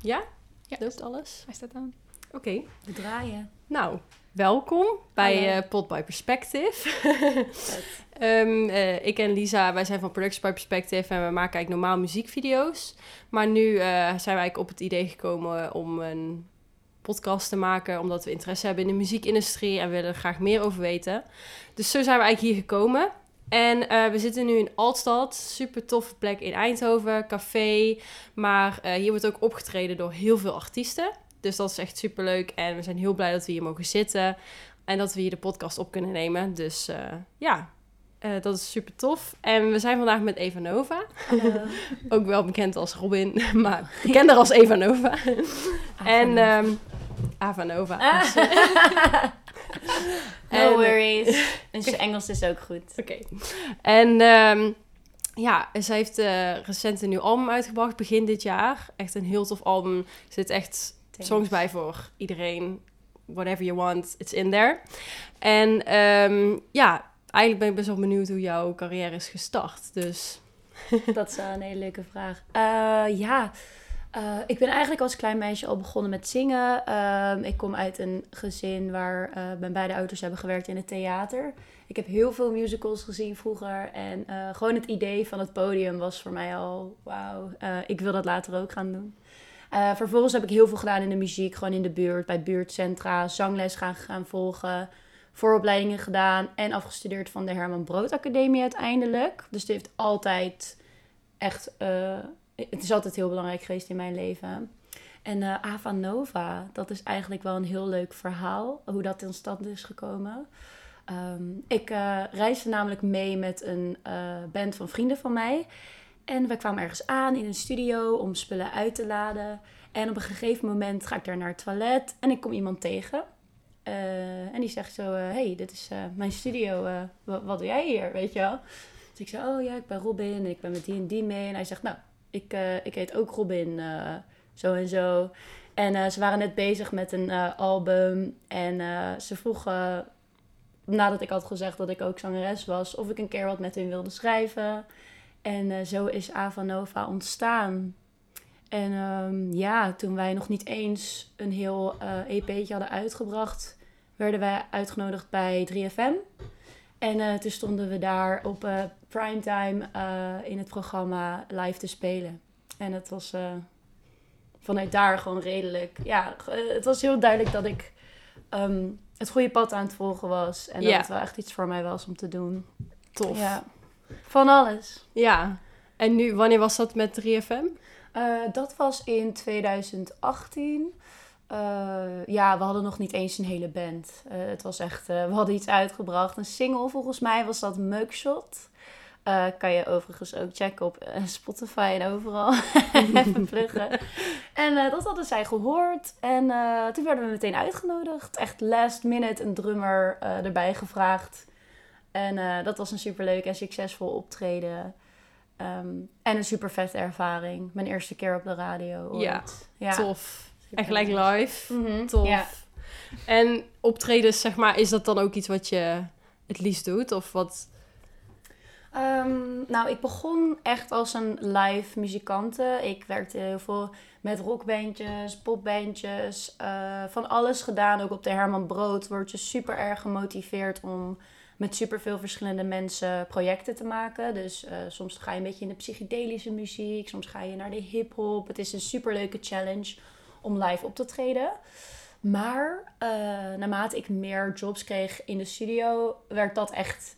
Ja? Ja. Loopt alles? Hij staat aan. Oké. We draaien. Nou, welkom bij eh Pod by Perspective. Ehm, eh, ik en Lisa, wij zijn van Production by Perspective en we maken eigenlijk normaal muziekvideo's. Maar nu eh, zijn we eigenlijk op het idee gekomen om een podcast te maken, omdat we interesse hebben in de muziekindustrie en willen er graag meer over weten. Dus zo zijn we eigenlijk hier gekomen. En eh, we zitten nu in Altstad, super toffe plek in Eindhoven, café. Maar eh, hier wordt ook opgetreden door heel veel artiesten. Dus dat is echt super leuk. En we zijn heel blij dat we hier mogen zitten. En dat we hier de podcast op kunnen nemen. Dus eh, ja, dat is super tof. En we zijn vandaag met Eva Nova. Ook wel bekend als Robin, maar bekender als Eva Nova. en ehm Ava Nova. Ah. En, no eh, worries. En zijn Engels is ook goed. Oké. En ehm, ja, zij heeft eh, recent een nieuw album uitgebracht, begin dit jaar. Echt een heel tof album. Er zit echt songs bij voor iedereen. Whatever you want, it's in there. En ehm, ja, eigenlijk ben ik best wel benieuwd hoe jouw carrière is gestart. Dus Dat is wel een hele leuke vraag. Eh, ja, eh, ik ben eigenlijk als klein meisje al begonnen met zingen. Ehm, ik kom uit een gezin waar eh, mijn beide ouders hebben gewerkt in het theater. Ik heb heel veel musicals gezien vroeger. En eh, gewoon het idee van het podium was voor mij al, wauw, ik wil dat later ook gaan doen. Vervolgens heb ik heel veel gedaan in de muziek, gewoon in de buurt, bij buurtcentra, zangles gaan, gaan volgen, vooropleidingen gedaan en afgestudeerd van de Herman Brood Academie uiteindelijk. Dus het heeft altijd echt, het is altijd heel belangrijk geweest in mijn leven. En eh Ava Nova, dat is eigenlijk wel een heel leuk verhaal, hoe dat in stand is gekomen. Ehm, ik eh, reisde namelijk mee met een eh, band van vrienden van mij. En we kwamen ergens aan in een studio om spullen uit te laden. En op een gegeven moment ga ik daar naar het toilet en ik kom iemand tegen. En die zegt zo, hey, dit is mijn studio, wa- wat doe jij hier, weet je wel? Dus ik zei, oh ja, ik ben Robin en ik ben met die en die mee. En hij zegt, nou, ik, eh, ik heet ook Robin, eh, zo en zo. En eh, ze waren net bezig met een album en ze vroegen, nadat ik had gezegd dat ik ook zangeres was, of ik een keer wat met hun wilde schrijven. En zo is Ava Nova ontstaan. En ehm, ja, toen wij nog niet eens een heel EP'tje hadden uitgebracht, werden wij uitgenodigd bij 3FM. En toen stonden we daar op eh, primetime eh, in het programma live te spelen. En het was eh, vanuit daar gewoon redelijk. Ja, ge- het was heel duidelijk dat ik ehm, het goede pad aan het volgen was. En dat het wel echt iets voor mij was om te doen. tof. Ja, van alles. Ja. En nu, wanneer was dat met 3FM? Eh, dat was in 2018. Eh, ja, we hadden nog niet eens een hele band. Eh, het was echt, eh, we hadden iets uitgebracht. Een single volgens mij was dat Mugshot. Eh, kan je overigens ook checken op eh, Spotify en overal. Even pluggen. En eh, dat hadden zij gehoord. En toen werden we meteen uitgenodigd. Echt last minute een drummer erbij gevraagd. En dat was een superleuk en succesvol optreden. Ehm, en een super vette ervaring. Mijn eerste keer op de radio. Ooit. Ja, ja. Tof. super En gelijk live. Mhm, Tof. Ja. En optredens, zeg maar, is dat dan ook iets wat je het liefst doet? Of wat? Ehm, nou, ik begon echt als een live muzikante. Ik werkte heel veel met rockbandjes, popbandjes, eh, van alles gedaan. Ook op de Herman Brood word je super erg gemotiveerd om met super veel verschillende mensen projecten te maken. Dus eh, soms ga je een beetje in de psychedelische muziek, soms ga je naar de hip-hop. Het is een super leuke challenge om live op te treden. Maar eh, naarmate ik meer jobs kreeg in de studio, werd dat echt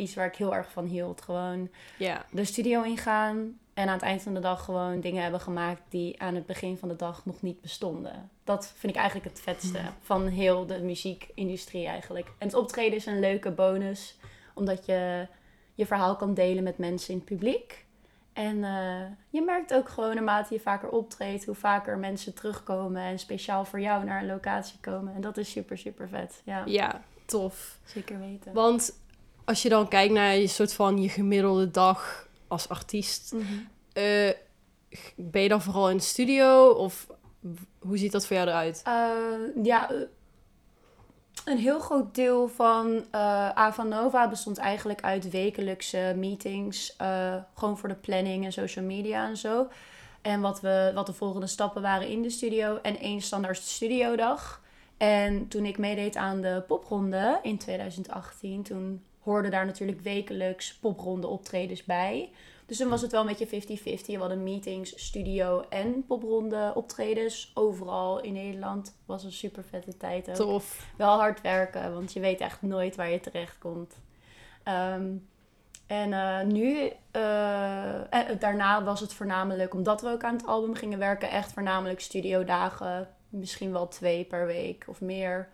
iets waar ik heel erg van hield. Gewoon Ja. de studio ingaan en aan het eind van de dag gewoon dingen hebben gemaakt die aan het begin van de dag nog niet bestonden. Dat vind ik eigenlijk het vetste van heel de muziekindustrie eigenlijk. En het optreden is een leuke bonus, omdat je je verhaal kan delen met mensen in het publiek. En eh, je merkt ook gewoon naarmate je vaker optreedt, hoe vaker mensen terugkomen en speciaal voor jou naar een locatie komen. En dat is super, super vet. Ja, Ja, tof. zeker weten. Want als je dan kijkt naar je soort van je gemiddelde dag als artiest, Mhm. eh, ben je dan vooral in de studio of hoe ziet dat voor jou eruit? Eh, ja, eh, een heel groot deel van eh Ava Nova bestond eigenlijk uit wekelijkse meetings. gewoon voor de planning en social media en zo. En wat, we, wat de volgende stappen waren in de studio. En één standaard studiodag. En toen ik meedeed aan de popronde in 2018, toen hoorden daar natuurlijk wekelijks popronde optredens bij. Dus toen was het wel een beetje 50-50. We hadden meetings, studio en popronde optredens. Overal in Nederland. Was een super vette tijd ook. Tof. Wel hard werken, want je weet echt nooit waar je terecht komt. Ehm, en uh, nu, uh, en daarna was het voornamelijk, omdat we ook aan het album gingen werken, echt voornamelijk studiodagen. Misschien wel twee per week of meer.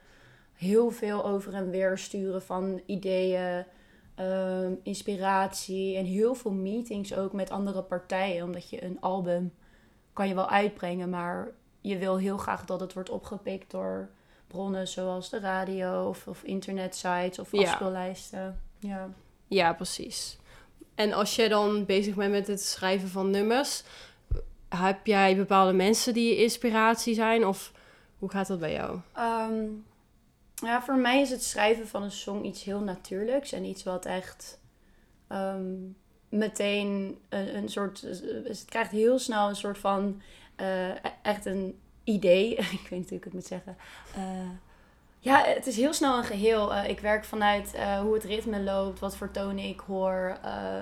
Heel veel over en weer sturen van ideeën, um, inspiratie en heel veel meetings ook met andere partijen. Omdat je een album kan je wel uitbrengen, maar je wil heel graag dat het wordt opgepikt door bronnen zoals de radio of, of internetsites of afspeellijsten. Ja. ja. Ja, precies. En als je dan bezig bent met het schrijven van nummers, heb jij bepaalde mensen die je inspiratie zijn? Of hoe gaat dat bij jou? Um, ja, voor mij is het schrijven van een song iets heel natuurlijks en iets wat echt um, meteen een, een soort. Het krijgt heel snel een soort van. Uh, echt een idee. ik weet niet hoe ik het moet zeggen. Ja, het is heel snel een geheel. Ik werk vanuit hoe het ritme loopt, wat voor tonen ik hoor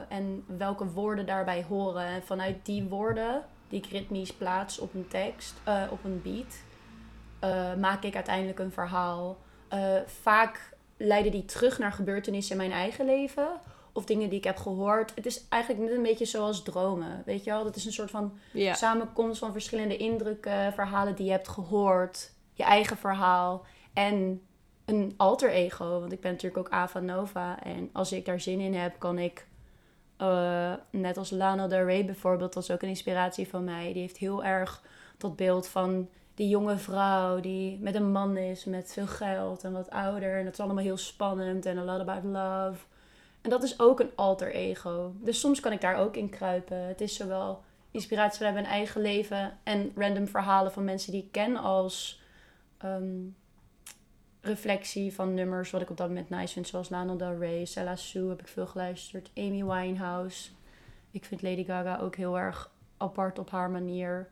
en welke woorden daarbij horen. En vanuit die woorden die ik ritmisch plaats op een tekst, op een beat, maak ik uiteindelijk een verhaal. Vaak leiden die terug naar gebeurtenissen in mijn eigen leven of dingen die ik heb gehoord. Het is eigenlijk net een beetje zoals dromen, weet je wel? Dat is een soort van yeah. samenkomst van verschillende indrukken, verhalen die je hebt gehoord, je eigen verhaal. En een alter ego, want ik ben natuurlijk ook Ava Nova. En als ik daar zin in heb, kan ik, uh, net als Lana Del Rey bijvoorbeeld, dat is ook een inspiratie van mij. Die heeft heel erg dat beeld van die jonge vrouw die met een man is, met veel geld en wat ouder. En dat is allemaal heel spannend en a lot about love. En dat is ook een alter ego. Dus soms kan ik daar ook in kruipen. Het is zowel inspiratie vanuit mijn eigen leven en random verhalen van mensen die ik ken als... Um, reflectie van nummers wat ik op dat moment nice vind. Zoals Lana Del Rey, Sella Sue heb ik veel geluisterd. Amy Winehouse. Ik vind Lady Gaga ook heel erg apart op haar manier.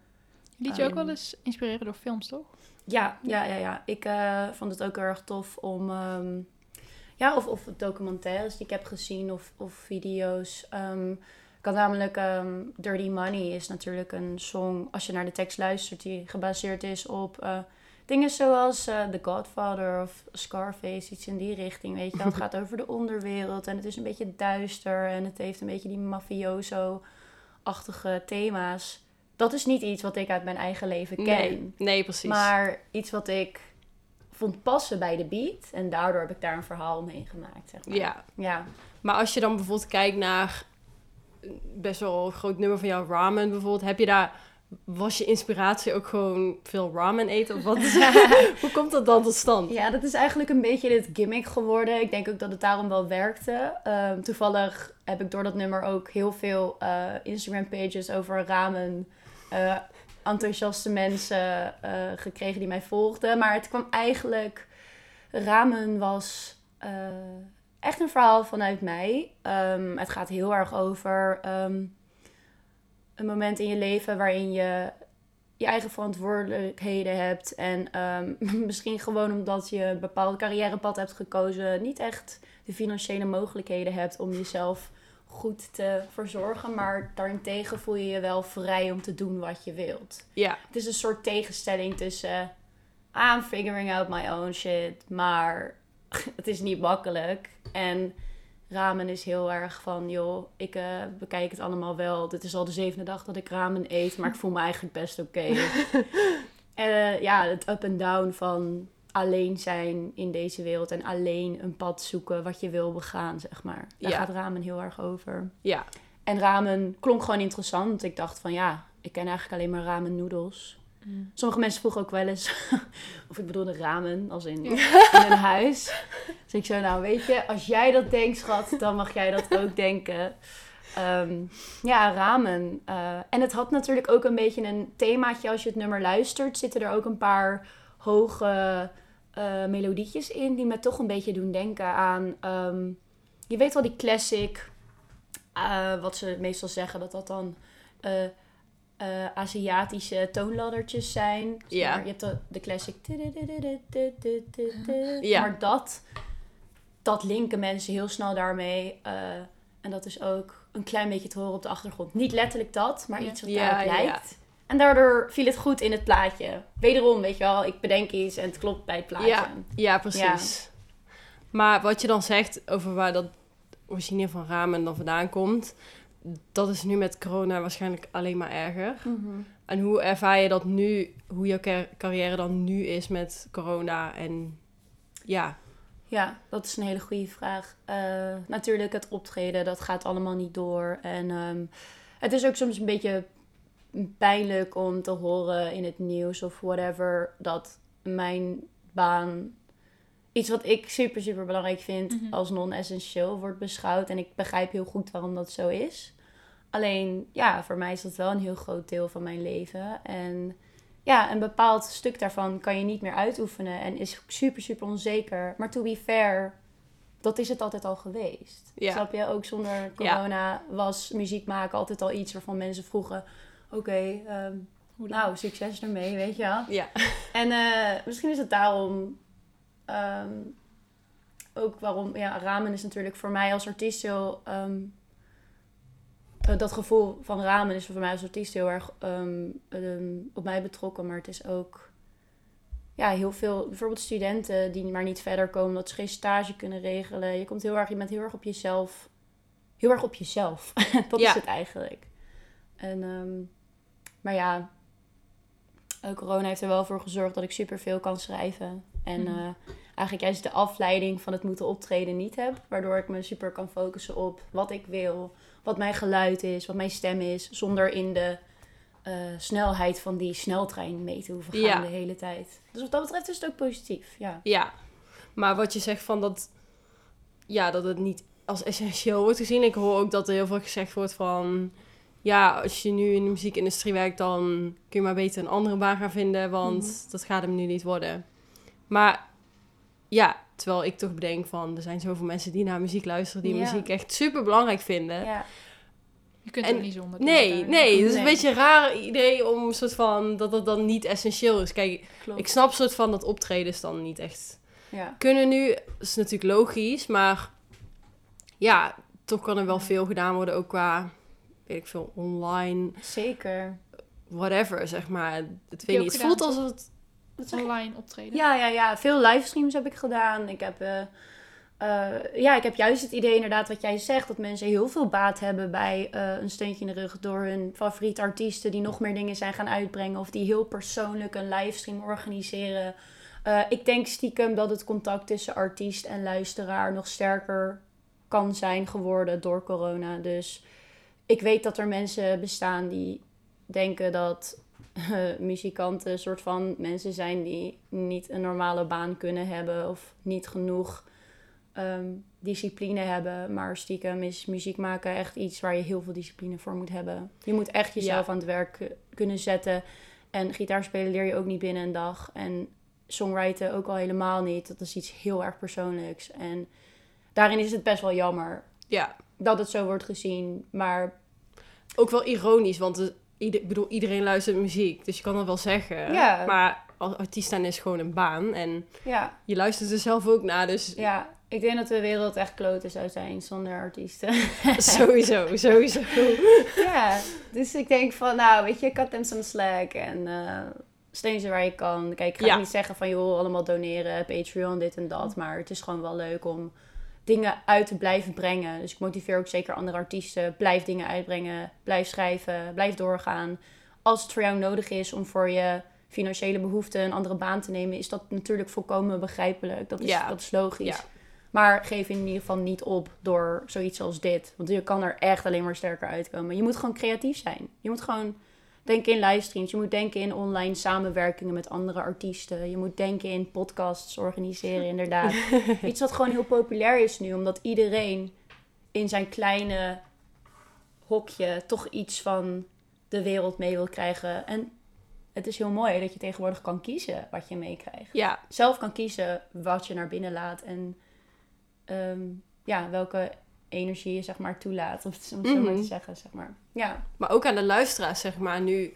Liet je um, ook wel eens inspireren door films, toch? Ja, ja, ja. ja. Ik uh, vond het ook heel erg tof om... Um, ja, of, of documentaires die ik heb gezien of, of video's. Um, ik had namelijk Dirty Money is natuurlijk een song, als je naar de tekst luistert, die gebaseerd is op... Uh, Dingen zoals uh, The Godfather of Scarface, iets in die richting, weet je Het gaat over de onderwereld en het is een beetje duister en het heeft een beetje die mafioso-achtige thema's. Dat is niet iets wat ik uit mijn eigen leven ken. Nee, nee, precies. Maar iets wat ik vond passen bij de beat en daardoor heb ik daar een verhaal omheen gemaakt, zeg maar. Ja. ja. Maar als je dan bijvoorbeeld kijkt naar best wel een groot nummer van jouw ramen bijvoorbeeld, heb je daar was je inspiratie ook gewoon veel ramen eten? Of wat Hoe komt dat dan tot stand? Ja, dat is eigenlijk een beetje dit gimmick geworden. Ik denk ook dat het daarom wel werkte. Um, toevallig heb ik door dat nummer ook heel veel uh, Instagram pages over ramen. Uh, enthousiaste mensen uh, gekregen die mij volgden. Maar het kwam eigenlijk. Ramen was echt een verhaal vanuit mij. Um, het gaat heel erg over. Um, een moment in je leven waarin je je eigen verantwoordelijkheden hebt. En um, misschien gewoon omdat je een bepaald carrièrepad hebt gekozen, niet echt de financiële mogelijkheden hebt om jezelf goed te verzorgen. Maar daarentegen voel je je wel vrij om te doen wat je wilt. Ja. Het is een soort tegenstelling tussen I'm figuring out my own shit, maar het is niet makkelijk. En ramen is heel erg van, joh, ik uh, bekijk het allemaal wel. Dit is al de zevende dag dat ik ramen eet, maar ik voel me eigenlijk best oké. Okay. uh, ja, het up en down van alleen zijn in deze wereld en alleen een pad zoeken wat je wil begaan, zeg maar. Daar ja. gaat ramen heel erg over. Ja. En ramen klonk gewoon interessant. Ik dacht van, ja, ik ken eigenlijk alleen maar ramen noedels. Mm. Sommige mensen vroegen ook wel eens of ik bedoelde ramen, als in, in een huis. Dus ik zei, nou weet je, als jij dat denkt, schat, dan mag jij dat ook denken. Um, ja, ramen. Uh, en het had natuurlijk ook een beetje een themaatje. Als je het nummer luistert, zitten er ook een paar hoge uh, melodietjes in... die me toch een beetje doen denken aan... Um, je weet wel, die classic... Uh, wat ze meestal zeggen, dat dat dan eh, Aziatische toonladdertjes zijn. Zeg Ja. maar, je hebt de, de classic. Ja. Maar dat, dat linken mensen heel snel daarmee. eh, en dat is ook een klein beetje te horen op de achtergrond. Niet letterlijk dat, maar iets wat Ja, daarop lijkt. En daardoor viel het goed in het plaatje. Wederom, weet je wel, ik bedenk iets en het klopt bij het plaatje. Ja, ja, precies. Maar wat je dan zegt over waar dat origine van ramen dan vandaan komt, dat is nu met corona waarschijnlijk alleen maar erger. Mhm. En hoe ervaar je dat nu, hoe jouw car- carrière dan nu is met corona en ja, Ja, dat is een hele goede vraag. Eh, natuurlijk, het optreden, dat gaat allemaal niet door. En ehm, het is ook soms een beetje pijnlijk om te horen in het nieuws of whatever... dat mijn baan, iets wat ik super, super belangrijk vind... Mhm. als non-essentieel wordt beschouwd. En ik begrijp heel goed waarom dat zo is. Alleen, ja, voor mij is dat wel een heel groot deel van mijn leven. En ja, een bepaald stuk daarvan kan je niet meer uitoefenen en is super, super onzeker. Maar to be fair, dat is het altijd al geweest. Ja. Snap je? Ook zonder corona was muziek maken altijd al iets waarvan mensen vroegen... Oké, ehm, nou, succes ermee, weet je wel. ja, En eh, misschien is het daarom ehm, ook waarom... Ja, ramen is natuurlijk voor mij als artiest heel... ehm, eh, dat gevoel van ramen is voor mij als artiest heel erg op mij betrokken. Maar het is ook... Ja, heel veel... Bijvoorbeeld studenten die maar niet verder komen... omdat ze geen stage kunnen regelen. Je, komt heel erg, je bent heel erg op jezelf... Heel erg op jezelf. dat Ja. is het eigenlijk. En, maar ja, eh, corona heeft er wel voor gezorgd dat ik superveel kan schrijven. En Mhm. eh, eigenlijk juist de afleiding van het moeten optreden niet heb. Waardoor ik me super kan focussen op wat ik wil, wat mijn geluid is, wat mijn stem is. Zonder in de eh, snelheid van die sneltrein mee te hoeven gaan Ja. de hele tijd. Dus wat dat betreft is het ook positief, ja. ja. Maar wat je zegt van dat, ja, dat het niet als essentieel wordt gezien. Ik hoor ook dat er heel veel gezegd wordt van, ja, als je nu in de muziekindustrie werkt, dan kun je maar beter een andere baan gaan vinden, want Mhm. dat gaat hem nu niet worden. Maar ja, terwijl ik toch bedenk van, er zijn zoveel mensen die naar muziek luisteren, die Ja. muziek echt super belangrijk vinden. ja. Je kunt En- er niet zonder. Nee, nee, het is een beetje een raar idee om een soort van dat het dan niet essentieel is. Kijk, Klopt. ik snap soort van dat optredens dan niet echt ja. kunnen nu. is natuurlijk logisch, maar ja, toch kan er wel veel gedaan worden ook qua, weet ik veel, online, Zeker. whatever, zeg maar. Het, weet niet, het voelt alsof het... Online optreden. Ja, ja, ja. Veel livestreams heb ik gedaan. Ik heb, eh, eh, ja, ik heb juist het idee inderdaad wat jij zegt. Dat mensen heel veel baat hebben bij eh, een steuntje in de rug door hun favoriete artiesten. Die nog meer dingen zijn gaan uitbrengen. Of die heel persoonlijk een livestream organiseren. Eh, ik denk stiekem dat het contact tussen artiest en luisteraar nog sterker kan zijn geworden door corona. Dus ik weet dat er mensen bestaan die denken dat eh, muzikanten een soort van mensen zijn die niet een normale baan kunnen hebben of niet genoeg ehm, discipline hebben. Maar stiekem is muziek maken echt iets waar je heel veel discipline voor moet hebben. Je moet echt jezelf Ja. aan het werk eh, kunnen zetten. En gitaar spelen leer je ook niet binnen een dag. En songwriten ook al helemaal niet. Dat is iets heel erg persoonlijks. En daarin is het best wel jammer Ja, dat het zo wordt gezien. Maar ook wel ironisch, want het- ieder, bedoel, iedereen luistert muziek. Dus je kan dat wel zeggen. Ja. Maar als artiest zijn is gewoon een baan. En ja, je luistert er zelf ook naar, dus ja, ik denk dat de wereld echt kloten zou zijn zonder artiesten. sowieso, sowieso. ja, dus ik denk van, nou, weet je, cut them some slack en eh steun ze waar je kan. Kijk, ik ga Ja. niet zeggen van, joh, allemaal doneren, Patreon, dit en dat. Maar het is gewoon wel leuk om dingen uit te blijven brengen. Dus ik motiveer ook zeker andere artiesten. Blijf dingen uitbrengen, blijf schrijven, blijf doorgaan. Als het voor jou nodig is om voor je financiële behoeften een andere baan te nemen, is dat natuurlijk volkomen begrijpelijk. Dat is, Ja. dat is logisch. Ja. Maar geef in ieder geval niet op door zoiets als dit. Want je kan er echt alleen maar sterker uitkomen. Je moet gewoon creatief zijn. Je moet gewoon denken in livestreams. Je moet denken in online samenwerkingen met andere artiesten. Je moet denken in podcasts organiseren, inderdaad. Iets wat gewoon heel populair is nu. Omdat iedereen in zijn kleine hokje toch iets van de wereld mee wil krijgen. En het is heel mooi dat je tegenwoordig kan kiezen wat je meekrijgt Ja, zelf kan kiezen wat je naar binnen laat en ehm, ja, welke energie zeg maar toelaat. Of om het zo maar Mhm. te zeggen, zeg maar. Ja, Maar ook aan de luisteraars, zeg maar, nu...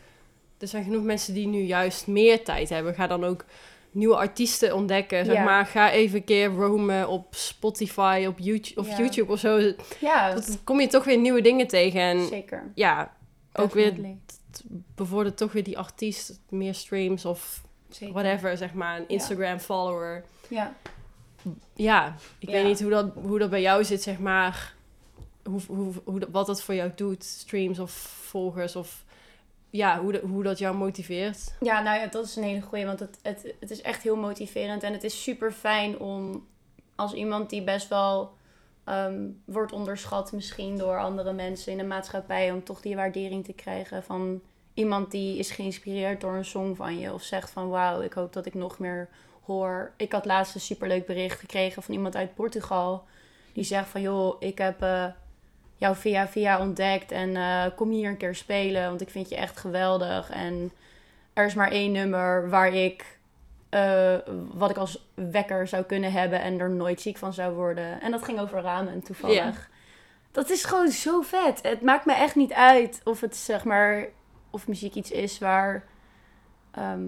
Er zijn genoeg mensen die nu juist meer tijd hebben. Ga dan ook nieuwe artiesten ontdekken. Zeg Ja. maar, ga even een keer roamen op Spotify op YouTube, of Ja. YouTube of zo. ja Dan kom je toch weer nieuwe dingen tegen. En zeker. ja, ook weer Definitely. bevordert toch weer die artiest meer streams of Zeker. whatever, zeg maar. Een Instagram-follower. Ja. Ja, ik Ja. weet niet hoe dat, hoe dat bij jou zit, zeg maar. Hoe, hoe, hoe, wat dat voor jou doet, streams of volgers of... Ja, hoe, dat hoe dat jou motiveert. Ja, nou ja, dat is een hele goeie, want het, het, het is echt heel motiverend. En het is super fijn om als iemand die best wel ehm, wordt onderschat misschien door andere mensen in de maatschappij, om toch die waardering te krijgen van iemand die is geïnspireerd door een song van je. Of zegt van wauw, ik hoop dat ik nog meer hoor. Ik had laatst een superleuk bericht gekregen van iemand uit Portugal. Die zegt van joh, ik heb eh, jou via via ontdekt en eh, kom hier een keer spelen, want ik vind je echt geweldig. En er is maar één nummer waar ik eh, wat ik als wekker zou kunnen hebben en er nooit ziek van zou worden. En dat ging over ramen toevallig. Dat is gewoon zo vet. Het maakt me echt niet uit of het zeg maar of muziek iets is waar ehm,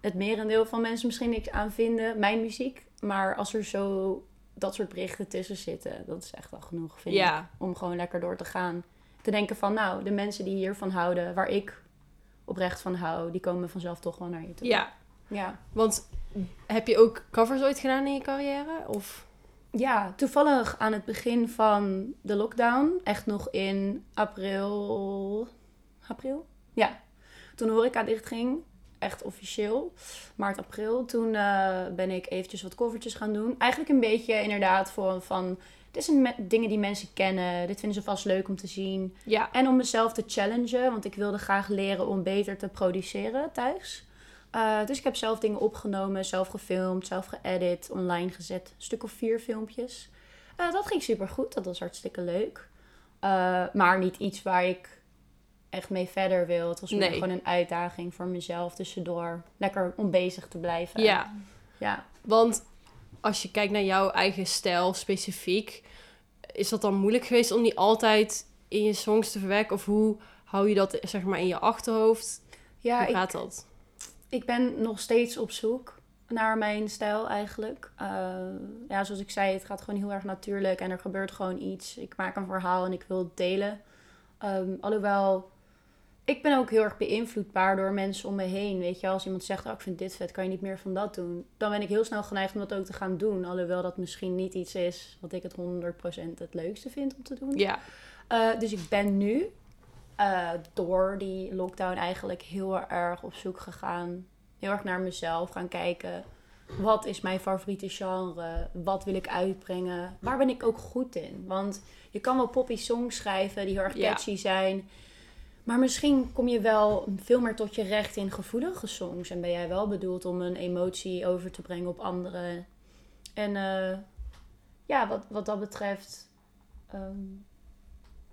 het merendeel van mensen misschien niks aan vinden, mijn muziek. Maar als er zo dat soort berichten tussen zitten, dat is echt wel genoeg, vind ik om gewoon lekker door te gaan. Te denken van, nou, de mensen die hiervan houden, waar ik oprecht van hou, die komen vanzelf toch wel naar je toe. ja. Ja, Want heb je ook covers ooit gedaan in je carrière? Of... ja toevallig aan het begin van de lockdown, echt nog in april. April? Ja, toen de horeca dichtging, echt officieel, maart, april. Toen eh, ben ik eventjes wat covertjes gaan doen. Eigenlijk een beetje inderdaad voor van, dit zijn dingen die mensen kennen, dit vinden ze vast leuk om te zien. Ja. En om mezelf te challengen, want ik wilde graag leren om beter te produceren thuis. Eh, dus ik heb zelf dingen opgenomen, zelf gefilmd, zelf geëdit, online gezet. Een stuk of vier filmpjes. Eh, dat ging super goed, dat was hartstikke leuk. Maar niet iets waar ik echt mee verder wil. Het was Nee. gewoon een uitdaging voor mezelf tussendoor. Lekker om bezig te blijven. Ja, Ja. want als je kijkt naar jouw eigen stijl specifiek, is dat dan moeilijk geweest om die altijd in je songs te verwerken? Of hoe hou je dat zeg maar in je achterhoofd? Ja, hoe ik, gaat dat? ik ben nog steeds op zoek naar mijn stijl eigenlijk. Eh, ja, zoals ik zei, het gaat gewoon heel erg natuurlijk en er gebeurt gewoon iets. Ik maak een verhaal en ik wil het delen. Ehm, alhoewel, ik ben ook heel erg beïnvloedbaar door mensen om me heen. Weet je, als iemand zegt, oh, ik vind dit vet, kan je niet meer van dat doen? Dan ben ik heel snel geneigd om dat ook te gaan doen. Alhoewel dat misschien niet iets is wat ik het 100% het leukste vind om te doen. Ja, Eh, dus ik ben nu eh, door die lockdown eigenlijk heel erg op zoek gegaan. Heel erg naar mezelf gaan kijken. Wat is mijn favoriete genre? Wat wil ik uitbrengen? Waar ben ik ook goed in? Want je kan wel poppy songs schrijven die heel erg Ja. catchy zijn. Maar misschien kom je wel veel meer tot je recht in gevoelige songs. En ben jij wel bedoeld om een emotie over te brengen op anderen. En eh, ja, wat, wat dat betreft ehm,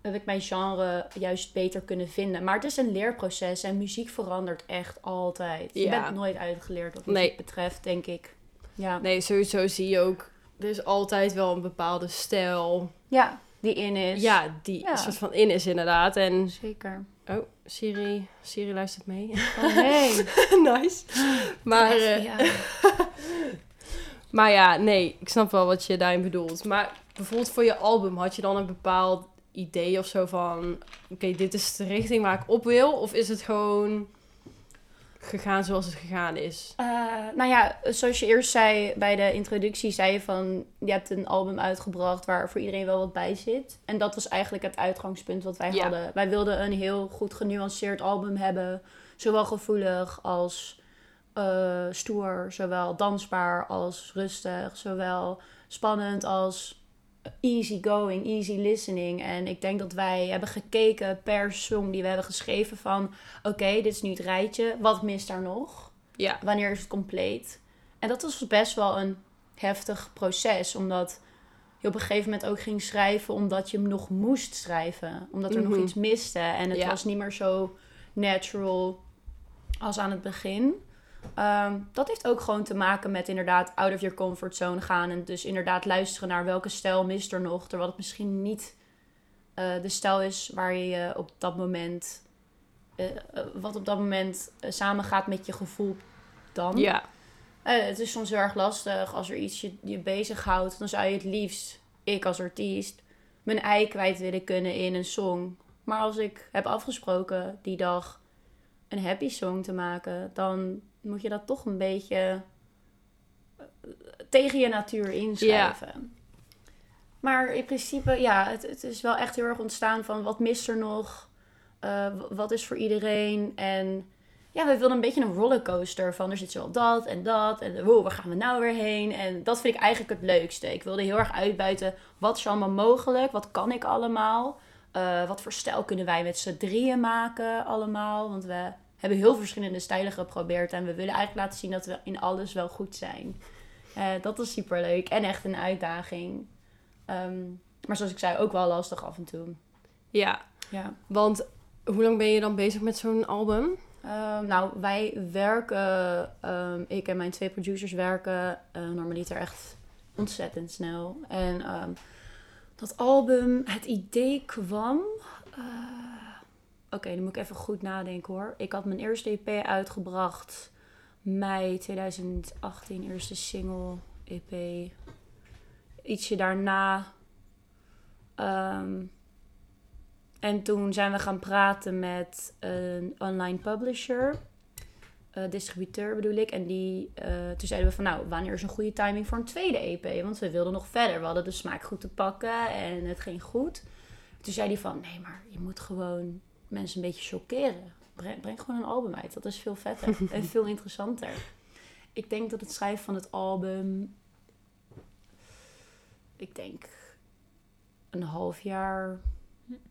heb ik mijn genre juist beter kunnen vinden. Maar het is een leerproces en muziek verandert echt altijd. Je Ja. bent nooit uitgeleerd wat Nee. muziek betreft, denk ik. Ja. nee, sowieso zie je ook, er is altijd wel een bepaalde stijl. ja, die in is. Ja, die Ja. soort van in is inderdaad. En, Zeker. oh, Siri, Siri luistert mee. Oh nee. nice. Maar, eh, ja. Maar ja, nee, ik snap wel wat je daarin bedoelt. Maar bijvoorbeeld voor je album, had je dan een bepaald idee of zo van... Oké, dit is de richting waar ik op wil? Of is het gewoon gegaan zoals het gegaan is? Eh, nou ja, zoals je eerst zei bij de introductie, zei je van je hebt een album uitgebracht waar voor iedereen wel wat bij zit. En dat was eigenlijk het uitgangspunt wat wij Ja. hadden. Wij wilden een heel goed genuanceerd album hebben, zowel gevoelig als eh, stoer, zowel dansbaar als rustig, zowel spannend als easy going, easy listening. En ik denk dat wij hebben gekeken per song die we hebben geschreven van oké, dit is nu het rijtje, wat mist daar nog? Ja, wanneer is het compleet? En dat was best wel een heftig proces, omdat je op een gegeven moment ook ging schrijven omdat je hem nog moest schrijven, omdat er nog Mhm. iets miste en het Ja. was niet meer zo natural als aan het begin. Ehm, dat heeft ook gewoon te maken met inderdaad out of your comfort zone gaan. En dus inderdaad luisteren naar welke stijl mist er nog. Terwijl het misschien niet eh, de stijl is waar je op dat moment... eh, eh, wat op dat moment samengaat met je gevoel dan. Ja, het is soms heel erg lastig als er iets je, je bezighoudt. Dan zou je het liefst, ik als artiest, mijn ei kwijt willen kunnen in een song. Maar als ik heb afgesproken die dag een happy song te maken, dan moet je dat toch een beetje eh, tegen je natuur inschrijven. Maar in principe, ja, het, het is wel echt heel erg ontstaan van wat mist er nog? Eh, wat is voor iedereen? En ja, we wilden een beetje een rollercoaster van er zit zo dat en dat. En wow, waar gaan we nou weer heen? En dat vind ik eigenlijk het leukste. Ik wilde heel erg uitbuiten, wat is allemaal mogelijk? Wat kan ik allemaal? Eh, wat voor stijl kunnen wij met z'n drieën maken allemaal? Want we hebben heel verschillende stijlen geprobeerd. En we willen eigenlijk laten zien dat we in alles wel goed zijn. Eh, dat is super leuk en echt een uitdaging. Ehm, maar zoals ik zei, ook wel lastig af en toe. ja. Ja. Want hoe lang ben je dan bezig met zo'n album? Ehm, nou, wij werken, ehm, ik en mijn twee producers werken uh, normaliter echt ontzettend snel. En dat album, het idee kwam. eh, Oké, dan moet ik even goed nadenken hoor. Ik had mijn eerste EP uitgebracht mei 2018, eerste single, EP. Ietsje daarna. ehm, en toen zijn we gaan praten met een online publisher, eh, distributeur bedoel ik. En die, eh, toen zeiden we van nou, wanneer is een goede timing voor een tweede EP? Want we wilden nog verder. We hadden de smaak goed te pakken en het ging goed. Toen zei hij van nee, maar je moet gewoon mensen een beetje chockeren. Breng, breng gewoon een album uit. Dat is veel vetter en veel interessanter. Ik denk dat het schrijven van het album, ik denk een half jaar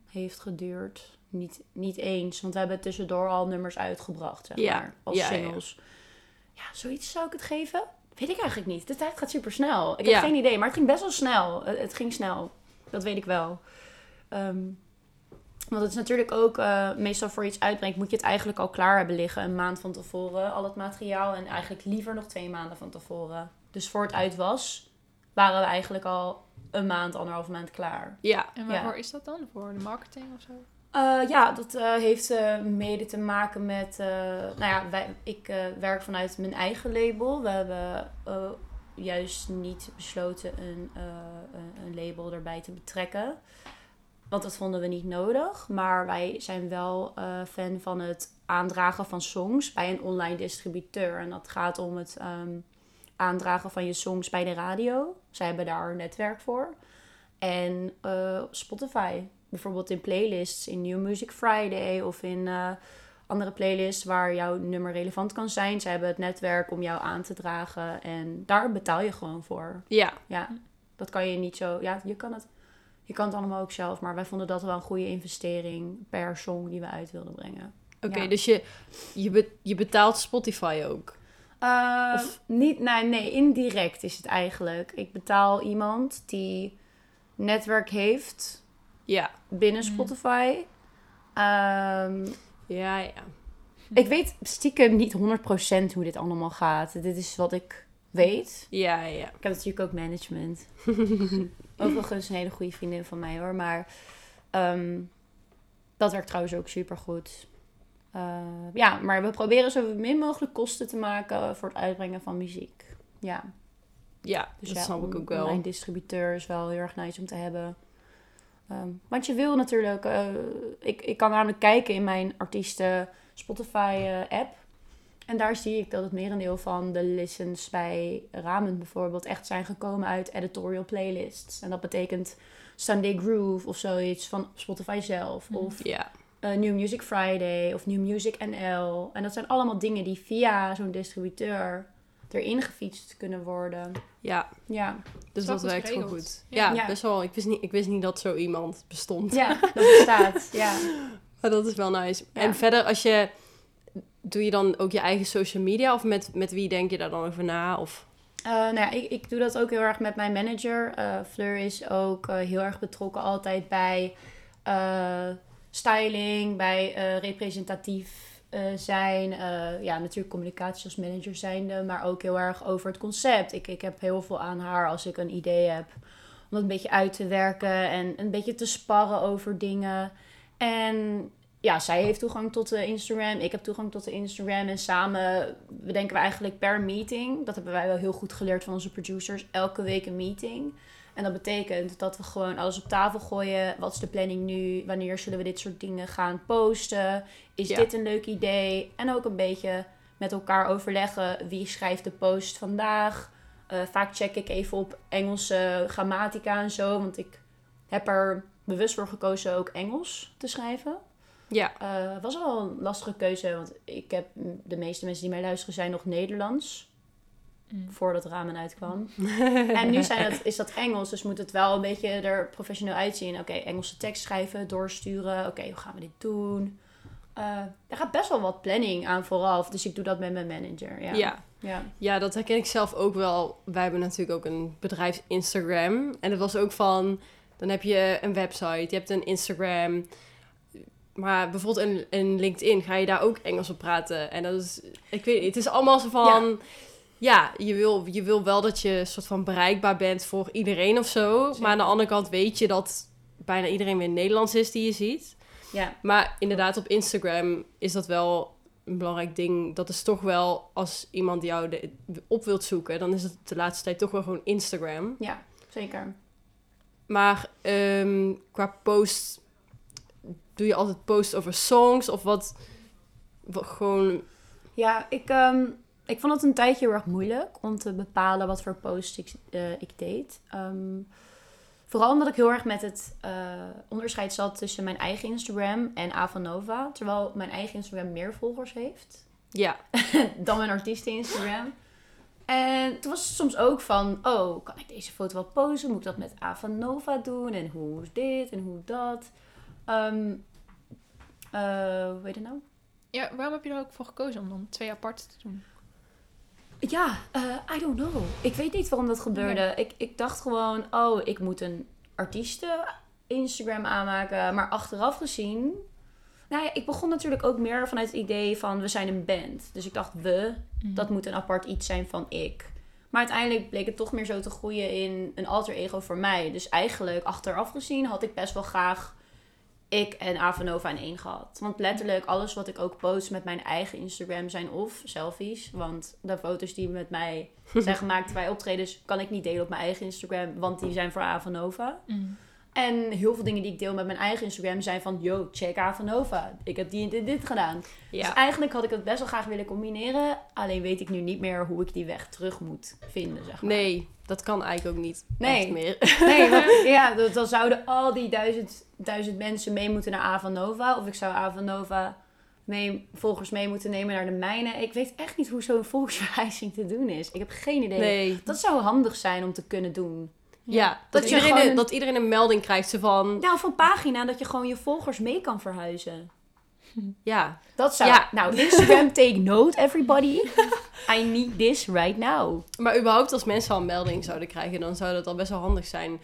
heeft geduurd. Niet, niet eens, want we hebben tussendoor al nummers uitgebracht, zeg Ja, maar, als ja, ja. singles. Ja, zoiets zou ik het geven? Weet ik eigenlijk niet. De tijd gaat super snel. Ik Ja. heb geen idee, maar het ging best wel snel. Het, het ging snel. Dat weet ik wel. Ehm, want het is natuurlijk ook, eh, meestal voor iets uitbrengt, moet je het eigenlijk al klaar hebben liggen. Een maand van tevoren, al het materiaal. En eigenlijk liever nog twee maanden van tevoren. Dus voor het uit was, waren we eigenlijk al een maand, anderhalf maand klaar. Ja, En waarvoor is dat dan? Voor de marketing of zo? Eh, ja, dat eh, heeft eh, mede te maken met. eh, nou ja, wij, ik eh, werk vanuit mijn eigen label. We hebben eh, juist niet besloten een, eh, een- een label erbij te betrekken. Want dat vonden we niet nodig. Maar wij zijn wel eh, fan van het aandragen van songs bij een online distributeur. En dat gaat om het ehm, aandragen van je songs bij de radio. Zij hebben daar een netwerk voor. En eh, Spotify. Bijvoorbeeld in playlists, in New Music Friday of in eh, andere playlists waar jouw nummer relevant kan zijn. Ze hebben het netwerk om jou aan te dragen en daar betaal je gewoon voor. ja, Ja, dat kan je niet zo. Ja, je kan het, je kan het allemaal ook zelf, maar wij vonden dat wel een goede investering per song die we uit wilden brengen. oké. Ja. dus je, je, be- je betaalt Spotify ook. Eh, Of- niet, nee, nee, indirect is het eigenlijk. Ik betaal iemand die netwerk heeft Ja, binnen Mm. Spotify. Ehm, ja, ja. ik weet stiekem niet 100% hoe dit allemaal gaat. Dit is wat ik weet. Ja, ja. Ik heb natuurlijk ook management. Overigens een hele goede vriendin van mij hoor. Maar ehm, dat werkt trouwens ook super goed. ja, maar we proberen zo min mogelijk kosten te maken voor het uitbrengen van muziek. Ja, Ja, dus dat ja, snap ik ook wel. Online distributeur is wel heel erg nice om te hebben. Ehm, want je wil natuurlijk... eh, ik, ik kan namelijk kijken in mijn artiesten Spotify eh, app. En daar zie ik dat het merendeel van de listens bij Ramen bijvoorbeeld... echt zijn gekomen uit editorial playlists. En dat betekent Sunday Groove of zoiets van Spotify zelf. Mhm. Of Ja, eh, New Music Friday of New Music NL. En dat zijn allemaal dingen die via zo'n distributeur erin gefietst kunnen worden. ja. Ja, Dus dat werkt wel geregeld. goed. Ja. Ja, Ja. best wel. Ik wist, niet, ik wist niet dat zo iemand bestond. ja dat bestaat. Ja. Maar dat is wel nice. Ja. En verder, als je... Doe je dan ook je eigen social media? Of met, met wie denk je daar dan over na? Of... Eh, nou ja, ik, ik doe dat ook heel erg met mijn manager. Eh, Fleur is ook eh, heel erg betrokken altijd bij styling, bij representatief zijn. ja, natuurlijk communicatie als manager zijnde, maar ook heel erg over het concept. Ik, ik heb heel veel aan haar als ik een idee heb. Om dat een beetje uit te werken en een beetje te sparren over dingen. En ja, zij heeft toegang tot de Instagram. Ik heb toegang tot de Instagram. En samen bedenken we eigenlijk per meeting. Dat hebben wij wel heel goed geleerd van onze producers. Elke week een meeting. En dat betekent dat we gewoon alles op tafel gooien. Wat is de planning nu? Wanneer zullen we dit soort dingen gaan posten? Is Ja. dit een leuk idee? En ook een beetje met elkaar overleggen. Wie schrijft de post vandaag? Eh, vaak check ik even op Engelse grammatica en zo. Want ik heb er bewust voor gekozen ook Engels te schrijven. Ja, Eh, was wel een lastige keuze, want ik heb de meeste mensen die mij luisteren zijn nog Nederlands. Mm. Voordat ramen uitkwam. en nu zijn is dat Engels, dus moet het wel een beetje er professioneel uitzien. Oké, Engelse tekst schrijven, doorsturen. Oké, hoe gaan we dit doen? Eh, er gaat best wel wat planning aan vooraf, dus ik doe dat met mijn manager. Ja. ja. ja. Ja, dat herken ik zelf ook wel. Wij hebben natuurlijk ook een bedrijfs Instagram. En het was ook van, dan heb je een website, je hebt een Instagram. Maar bijvoorbeeld in, in LinkedIn ga je daar ook Engels op praten. En dat is, ik weet niet, het is allemaal zo van... Ja, je, wil, je wil wel dat je soort van bereikbaar bent voor iedereen of zo. Zeker. Maar aan de andere kant weet je dat bijna iedereen weer Nederlands is die je ziet. ja. Maar inderdaad, op Instagram is dat wel een belangrijk ding. Dat is toch wel, als iemand jou de, op wilt zoeken, dan is het de laatste tijd toch wel gewoon Instagram. Ja, zeker. Maar ehm, qua post, doe je altijd post over songs of wat? wat gewoon, Ja, ik, ehm, ik vond het een tijdje heel erg moeilijk om te bepalen wat voor post ik, eh, ik deed. Ehm, vooral omdat ik heel erg met het eh, onderscheid zat tussen mijn eigen Instagram en Avanova. Terwijl mijn eigen Instagram meer volgers heeft ja, dan mijn artiesten Instagram. En toen was het soms ook van, oh, kan ik deze foto wel posten? Moet ik dat met Avanova doen? En hoe is dit en hoe dat? Hoe heet het nou? Ja, waarom heb je er ook voor gekozen om dan twee apart te doen? Ja, eh, I don't know. Ik weet niet waarom dat gebeurde. Ik, ik dacht gewoon, oh, ik moet een artiesten Instagram aanmaken. Maar achteraf gezien... Nou ja, ik begon natuurlijk ook meer vanuit het idee van, we zijn een band. Dus ik dacht, we, dat moet een apart iets zijn van ik. Maar uiteindelijk bleek het toch meer zo te groeien in een alter ego voor mij. Dus eigenlijk, achteraf gezien, had ik best wel graag ik en Avanova in één gehad. Want letterlijk, alles wat ik ook post met mijn eigen Instagram zijn of selfies. Want de foto's die met mij zijn gemaakt bij optredens, kan ik niet delen op mijn eigen Instagram. Want die zijn voor Avanova. Mm. En heel veel dingen die ik deel met mijn eigen Instagram zijn van... Yo, check Avanova. Ik heb die en dit, dit gedaan. Dus eigenlijk had ik het best wel graag willen combineren. Alleen weet ik nu niet meer hoe ik die weg terug moet vinden, zeg maar. Nee, dat kan eigenlijk ook niet Nee. echt meer. Nee, want, ja, dan- zouden al die duizend, duizend mensen mee moeten naar Avanova. Of ik zou Avanova mee, volgers mee moeten nemen naar de mijne. Ik weet echt niet hoe zo'n volksverwijzing te doen is. Ik heb geen idee. Nee, Dat zou handig zijn om te kunnen doen. ja, dat, Dat je iedereen, dat iedereen een melding krijgt ze van, Nou, van pagina dat je gewoon je volgers mee kan verhuizen. ja, Dat zou... Ja. Nou, Instagram, take note, everybody. I need this right now. Maar überhaupt als mensen al een melding zouden krijgen, dan zou dat al best wel handig zijn.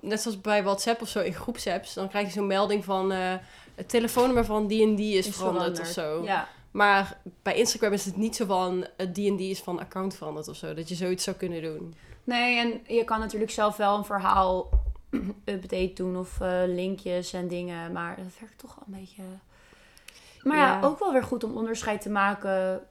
Net zoals bij WhatsApp of zo, in groepsapps, dan krijg je zo'n melding van eh, het telefoonnummer van die en die is, veranderd, of zo. Ja. Maar bij Instagram is het niet zo van die en die is van account veranderd of zo, dat je zoiets zou kunnen doen. Nee, en je kan natuurlijk zelf wel een verhaal update doen of eh, linkjes en dingen, maar dat werkt toch wel een beetje. Maar ja. Ja. ook wel weer goed om onderscheid te maken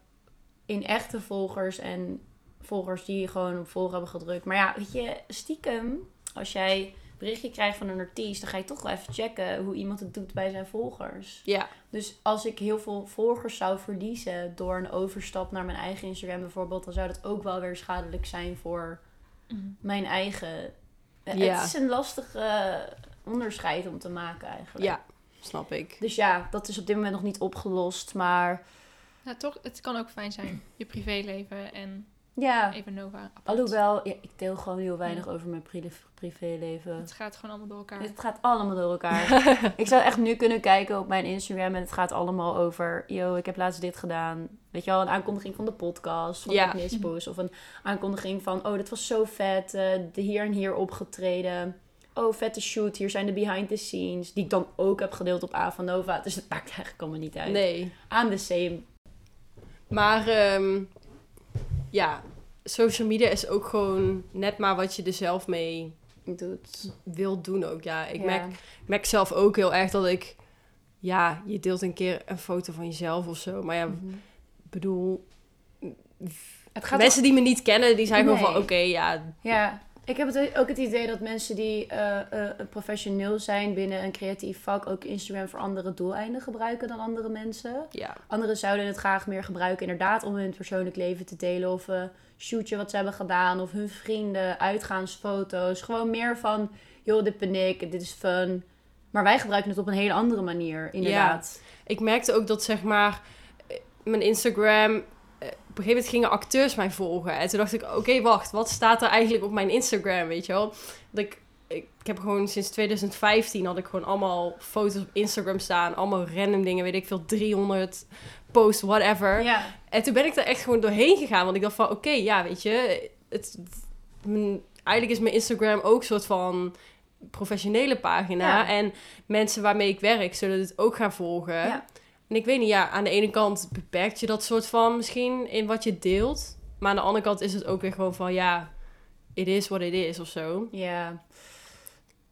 in echte volgers en volgers die gewoon op volgen hebben gedrukt. Maar ja, weet je, stiekem, als jij berichtje krijgt van een artiest, dan ga je toch wel even checken hoe iemand het doet bij zijn volgers. Ja, Dus als ik heel veel volgers zou verliezen door een overstap naar mijn eigen Instagram bijvoorbeeld, dan zou dat ook wel weer schadelijk zijn voor Mm. mijn eigen. Eh, Ja. Het is een lastig eh, onderscheid om te maken eigenlijk. ja, snap ik. Dus ja, dat is op dit moment nog niet opgelost. Maar Nou, toch, het kan ook fijn zijn. Je privéleven en ja, even Nova apart. alhoewel, ja, ik deel gewoon heel weinig over mijn pri- privéleven. Het gaat gewoon allemaal door elkaar. Het gaat allemaal door elkaar. ik zou echt nu kunnen kijken op mijn Instagram en het gaat allemaal over... Yo, ik heb laatst dit gedaan. Weet je wel, een aankondiging van de podcast, van Ja. de Mispoes. Of een aankondiging van, oh, dit was zo vet. eh, de hier en hier opgetreden. Oh, vette shoot, hier zijn de behind the scenes. Die ik dan ook heb gedeeld op Avanova. Dus het maakt eigenlijk allemaal niet uit. Nee. Aan the same. Maar ehm, ja, social media is ook gewoon net maar wat je er zelf mee Doet. wilt doen ook. Ja, ik Ja. merk, merk zelf ook heel erg dat ik... Ja, je deelt een keer een foto van jezelf of zo. Maar ja, Mhm. bedoel... Het gaat mensen die me niet kennen, die zijn gewoon van... Oké, ja, Ja, ik heb het, ook het idee dat mensen die eh, eh, professioneel zijn binnen een creatief vak ook Instagram voor andere doeleinden gebruiken dan andere mensen. ja, Anderen zouden het graag meer gebruiken, inderdaad, om hun persoonlijk leven te delen. Of een shootje wat ze hebben gedaan. Of hun vrienden, uitgaansfoto's. Gewoon meer van, joh, dit ben ik, dit is fun. Maar wij gebruiken het op een hele andere manier, inderdaad. ik merkte ook dat zeg maar eh, mijn Instagram. Eh, Op een gegeven moment gingen acteurs mij volgen. En toen dacht ik, oké, wacht, wat staat er eigenlijk op mijn Instagram, weet je wel? Dat ik, ik, ik heb gewoon sinds 2015 had ik gewoon allemaal foto's op Instagram staan. Allemaal random dingen, weet ik veel, 300 posts, whatever. Ja, En toen ben ik er echt gewoon doorheen gegaan. Want ik dacht van, oké, ja, weet je, het, mijn- eigenlijk is mijn Instagram ook een soort van professionele pagina. Ja. En mensen waarmee ik werk zullen het ook gaan volgen. Ja. En ik weet niet, ja, aan de ene kant beperkt je dat soort van misschien in wat je deelt. Maar aan de andere kant is het ook weer gewoon van, ja, it is what it is of zo. ja.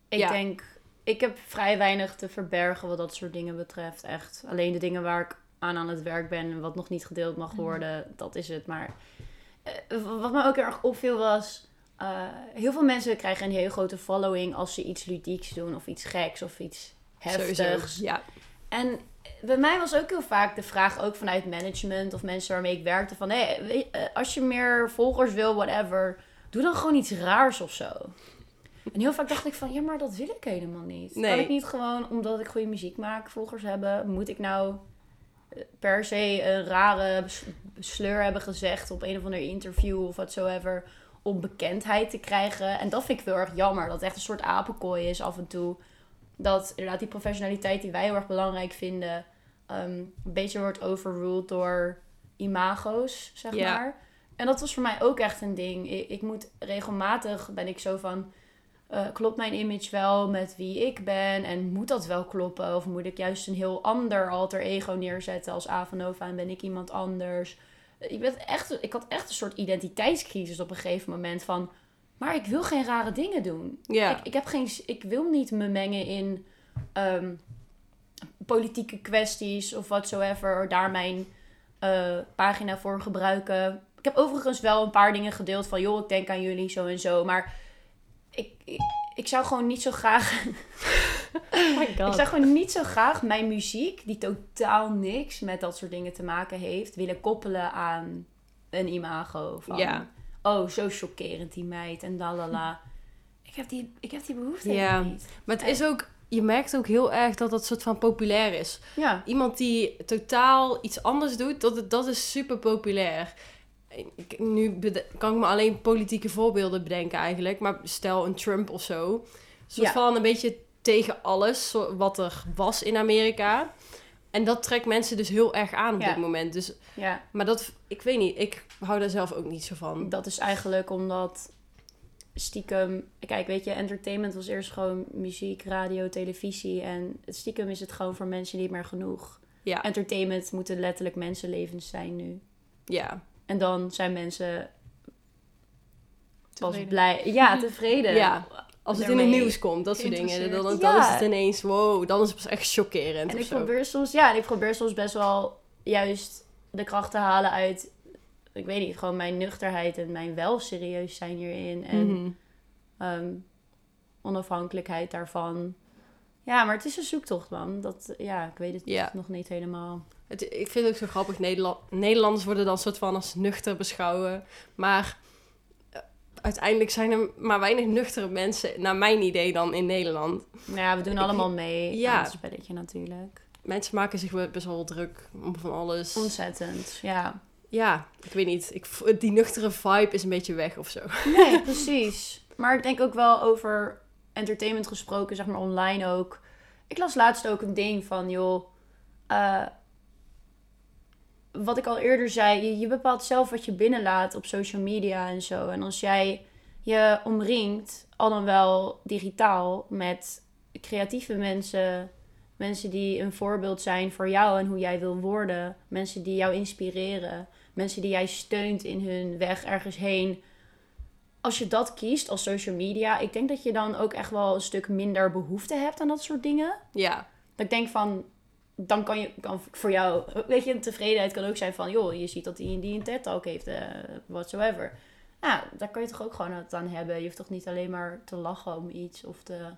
Ik Ja. denk, ik heb vrij weinig te verbergen wat dat soort dingen betreft. Echt. Alleen de dingen waar ik aan aan het werk ben en wat nog niet gedeeld mag worden, dat is het. Maar eh, wat me ook erg opviel was, eh, heel veel mensen krijgen een heel grote following als ze iets ludieks doen of iets geks of iets heftigs. Sowieso, ja. En bij mij was ook heel vaak de vraag, ook vanuit management of mensen waarmee ik werkte, van hé, weet- eh, als je meer volgers wil, whatever, doe dan gewoon iets raars of zo. En heel vaak dacht ik van, ja, maar dat wil ik helemaal niet. Nee. Kan ik niet gewoon, omdat ik goede muziek maak, volgers hebben, moet ik nou eh, per se een rare sleur hebben gezegd op een of ander interview of whatsoever, om bekendheid te krijgen. En dat vind ik heel erg jammer, dat het echt een soort apenkooi is af en toe dat inderdaad die professionaliteit die wij heel erg belangrijk vinden, ehm, een beetje wordt overruled door imago's, zeg Ja. maar. En dat was voor mij ook echt een ding. Ik, ik moet regelmatig, ben ik zo van, eh, klopt mijn image wel met wie ik ben? En moet dat wel kloppen? Of moet ik juist een heel ander alter ego neerzetten als Avanova en ben ik iemand anders? Ik, echt, ik had echt een soort identiteitscrisis op een gegeven moment van... Maar ik wil geen rare dingen doen. Ja. Ik, ik, heb geen, ik wil niet me mengen in ehm, politieke kwesties of whatsoever. Daar mijn eh, pagina voor gebruiken. Ik heb overigens wel een paar dingen gedeeld van... joh, ik denk aan jullie zo en zo. Maar ik, ik, ik zou gewoon niet zo graag... Oh my Ik god. zou gewoon niet zo graag mijn muziek, die totaal niks met dat soort dingen te maken heeft, willen koppelen aan een imago. Van, Ja. oh, zo chockerend die meid en lalala. Ik heb die, ik heb die behoefte Ja. niet. Maar het is ook, je merkt ook heel erg dat dat soort van populair is. Ja, Iemand die totaal iets anders doet, dat, dat is super populair. Ik- Nu kan ik me alleen politieke voorbeelden bedenken eigenlijk. Maar stel een Trump of zo. Soort Ja. van een beetje tegen alles wat er was in Amerika. En dat trekt mensen dus heel erg aan op Ja. dit moment. Dus, ja, maar dat, ik weet niet, ik hou daar zelf ook niet zo van. dat is eigenlijk omdat stiekem... Kijk, weet je, entertainment was eerst gewoon muziek, radio, televisie. En stiekem is het gewoon voor mensen niet meer genoeg. Ja, Entertainment moeten letterlijk mensenlevens zijn nu. ja, En dan zijn mensen pas Tevreden. blij. Ja, tevreden. Ja. Als het in het nieuws komt, dat soort dingen. Dan, dan Ja. is het ineens, wow, dan is het pas echt chockerend En ik probeer soms, ja, en ik probeer soms best wel juist de kracht te halen uit, ik weet niet, gewoon mijn nuchterheid en mijn wel serieus zijn hierin. En Mhm. ehm, onafhankelijkheid daarvan. Ja, maar het is een zoektocht, man. Dat, ja, ik weet het Ja. nog niet helemaal. Het, ik vind het ook zo grappig. Nederland, Nederlanders worden dan soort van als nuchter beschouwen. Maar eh, uiteindelijk zijn er maar weinig nuchtere mensen, naar mijn idee, dan in Nederland. Nou ja, we doen Ik- allemaal mee ja. aan het spelletje natuurlijk. Mensen maken zich best wel druk om van alles. Ontzettend, ja. Ja, ik weet niet. Ik, die nuchtere vibe is een beetje weg of zo. Nee, precies. Maar ik denk ook wel over entertainment gesproken, zeg maar online ook. Ik las laatst ook een ding van, joh, eh, wat ik al eerder zei, je, je bepaalt zelf wat je binnenlaat op social media en zo. En als jij je omringt, al dan wel digitaal, met creatieve mensen. Mensen die een voorbeeld zijn voor jou en hoe jij wil worden. Mensen die jou inspireren. Mensen die jij steunt in hun weg ergens heen. Als je dat kiest als social media, ik denk dat je dan ook echt wel een stuk minder behoefte hebt aan dat soort dingen. Ja, Dat ik denk van, dan kan je kan voor jou, weet je, een tevredenheid kan ook zijn van, joh, je ziet dat die, die een TED-talk heeft, eh whatsoever. Nou, daar kan je toch ook gewoon het aan hebben. Je hoeft toch niet alleen maar te lachen om iets of te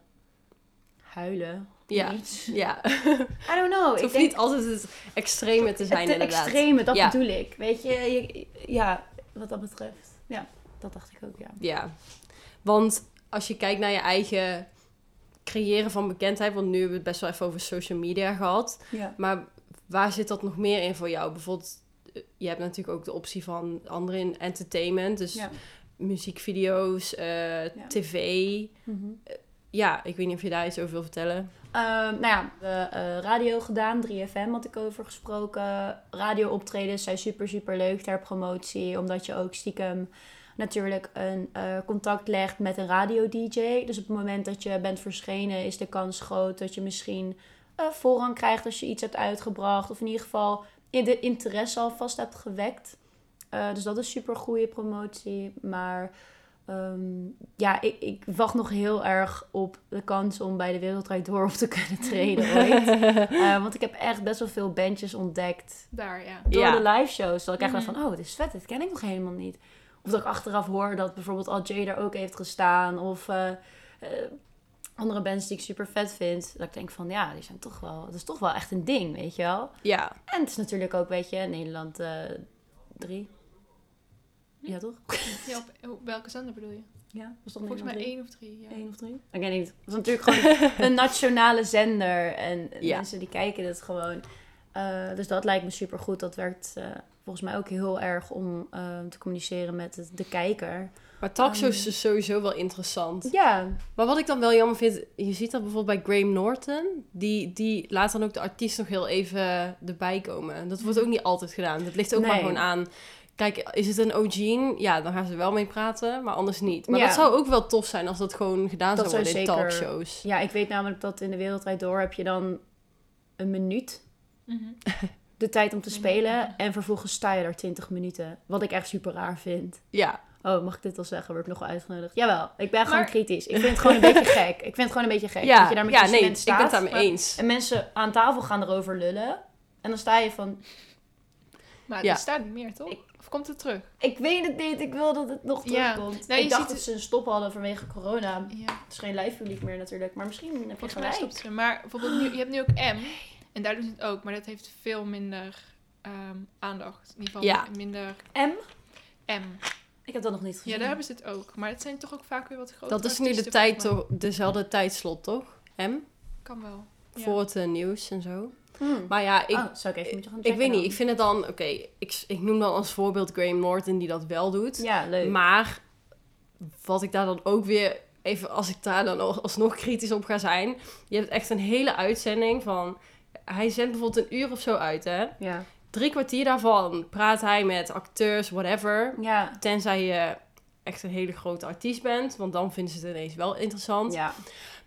huilen Ja. iets. ja. I don't know. Het ik hoeft denk niet altijd het extreme te zijn, het inderdaad. extreme, dat Ja. bedoel ik. Weet je, je- ja, wat dat betreft. Ja, dat dacht ik ook, ja. Ja, want als je kijkt naar je eigen creëren van bekendheid, want nu hebben we het best wel even over social media gehad, Ja. maar waar zit dat nog meer in voor jou? Bijvoorbeeld, eh, je hebt natuurlijk ook de optie van andere in entertainment, dus Ja. muziekvideo's, eh, tv. Mhm. Ja, ik weet niet of je daar iets over wil vertellen. Ehm, nou ja, we hebben radio gedaan, 3FM had ik over gesproken. Radio-optredens zijn super, super leuk ter promotie, omdat je ook stiekem natuurlijk een eh, contact legt met een radio-dj. Dus op het moment dat je bent verschenen, is de kans groot dat je misschien eh, voorrang krijgt als je iets hebt uitgebracht. Of in ieder geval in de interesse alvast hebt gewekt. Dus dat is super goede promotie. Maar Ehm, ja, ik, ik, wacht nog heel erg op de kans om bij de Wereldrijd door op te kunnen trainen eh, want ik heb echt best wel veel bandjes ontdekt. Daar, ja. Door de live shows. Dat ik echt mm van, oh, het is vet, dit ken ik nog helemaal niet. Of dat ik achteraf hoor dat bijvoorbeeld Al Jay daar ook heeft gestaan. Of eh, eh, andere bands die ik super vet vind. Dat ik denk van, ja, die zijn toch wel... Dat is toch wel echt een ding, weet je wel? Ja. En het is natuurlijk ook, weet je, Nederland 3... Ja, toch? Op, welke zender bedoel je? Ja, volgens mij één of drie. Of drie? Ik denk niet. Het was natuurlijk gewoon een nationale zender. En mensen die kijken het gewoon. Eh, dus dat lijkt me supergoed. Dat werkt eh, volgens mij ook heel erg om eh, te communiceren met de, kijker. Maar talkshows um, is sowieso wel interessant. Ja. Maar wat ik dan wel jammer vind, je ziet dat bijvoorbeeld bij Graham Norton. Die, die laat dan ook de artiest nog heel even erbij komen. Dat wordt mm. ook niet altijd gedaan. Dat ligt ook maar gewoon aan Kijk, is het een OG? Ja, dan gaan ze wel mee praten, maar anders niet. Maar Ja. dat zou ook wel tof zijn als dat gewoon gedaan Dat zou zou worden in zeker- talkshows. ja, ik weet namelijk dat in de Wereldrijd Door heb je dan een minuut Mhm. de tijd om te spelen. En vervolgens sta je daar 20 minuten. Wat ik echt super raar vind. Ja, Oh, mag ik dit al zeggen? Word ik nog wel uitgenodigd? Jawel, ik ben gewoon kritisch. Ik vind het gewoon een beetje gek. Ik vind het gewoon een beetje gek. ja, dat je daar met ja nee, ik ben het daarmee eens. En mensen aan tafel gaan erover lullen. En dan sta je van, Maar Ja. er staat niet meer, toch? Of komt het terug? ik weet het niet, ik wil dat het nog Ja. terugkomt. Nou, je ik dacht ziet dat het- ze een stop hadden vanwege corona. Ja. Het is geen live publiek meer natuurlijk, maar misschien heb je gelijk. stopt ze. Maar bijvoorbeeld, nu, je hebt nu ook M. En daar doen ze het ook. Maar dat heeft veel minder ehm, aandacht. In ieder geval Ja. minder M? M. Ik heb dat nog niet gezien. Ja, daar hebben ze het ook. Maar het zijn toch ook vaak weer wat grotere Dat is nu de tijd, toch, dezelfde tijdslot, toch? M? Kan wel. Ja. Voor het eh, nieuws en zo. Hmm. Maar ja, ik, oh, zou ik even moeten gaan ik weet niet. Ik vind het dan... Oké, ik, ik noem dan als voorbeeld Graham Norton die dat wel doet. Ja, leuk. Maar wat ik daar dan ook weer even, als ik daar dan al- alsnog kritisch op ga zijn. Je hebt echt een hele uitzending van. Hij zendt bijvoorbeeld een uur of zo uit, hè? Ja. Drie kwartier daarvan praat hij met acteurs, whatever. Ja. Tenzij je echt een hele grote artiest bent, want dan vinden ze het ineens wel interessant. Ja.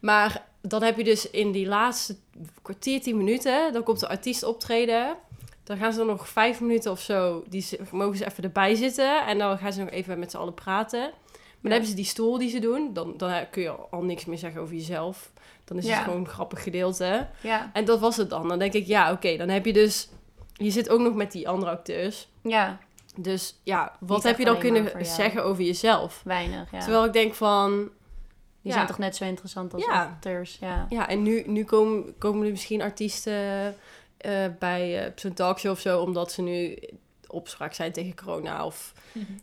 Maar dan heb je dus in die laatste kwartier, tien minuten, dan komt de artiest optreden. Dan gaan ze er nog vijf minuten of zo, die ze- mogen ze even erbij zitten. En dan gaan ze nog even met z'n allen praten. Maar dan hebben ze die stoel die ze doen. Dan, dan kun je al niks meer zeggen over jezelf. Dan is Ja. het gewoon een grappig gedeelte. Ja. En dat was het dan. Dan denk ik, ja, oké, dan heb je dus... Je zit ook nog met die andere acteurs. Ja. Dus ja, wat Niet heb je dan kunnen zeggen over jezelf? Weinig, ja. Terwijl ik denk van... Die ja. zijn toch net zo interessant als Ja. acteurs, ja. Ja, en nu, nu komen, komen er misschien artiesten eh, bij eh, zo'n talkshow of zo, omdat ze nu opspraak zijn tegen corona of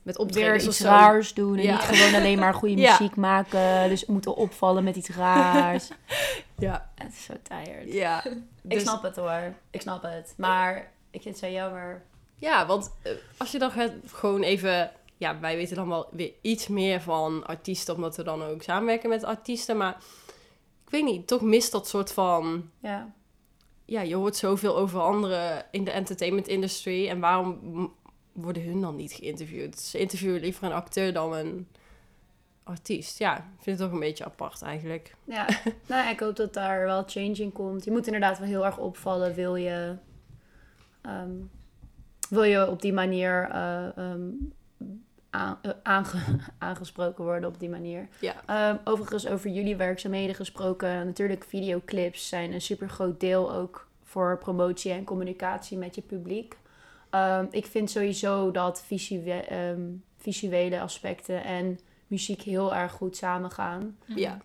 met Weer optredens of iets zo. raars doen en Ja. niet gewoon alleen maar goede muziek maken. Dus moeten opvallen met iets raars. Ja, Het is zo tired. ja. Ik Dus- snap het hoor. Ik snap het. Maar ik vind het zo jammer. Ja, want eh, als je dan gaat gewoon even... Ja, wij weten dan wel weer iets meer van artiesten, omdat we dan ook samenwerken met artiesten. Maar ik weet niet, toch mist dat soort van... Ja. Ja, je hoort zoveel over anderen in de entertainment industry. En waarom worden hun dan niet geïnterviewd? Ze interviewen liever een acteur dan een artiest. Ja, ik vind het toch een beetje apart eigenlijk. Ja, nou ik hoop dat daar wel change in komt. Je moet inderdaad wel heel erg opvallen. Wil je, ehm, wil je op die manier eh, ehm, eh, aange- aangesproken worden op die manier. Ja. Ehm, overigens over jullie werkzaamheden gesproken. Natuurlijk, videoclips zijn een super groot deel ook voor promotie en communicatie met je publiek. Ehm, ik vind sowieso dat visue- ehm, visuele aspecten en muziek heel erg goed samengaan. Mhm. Ja.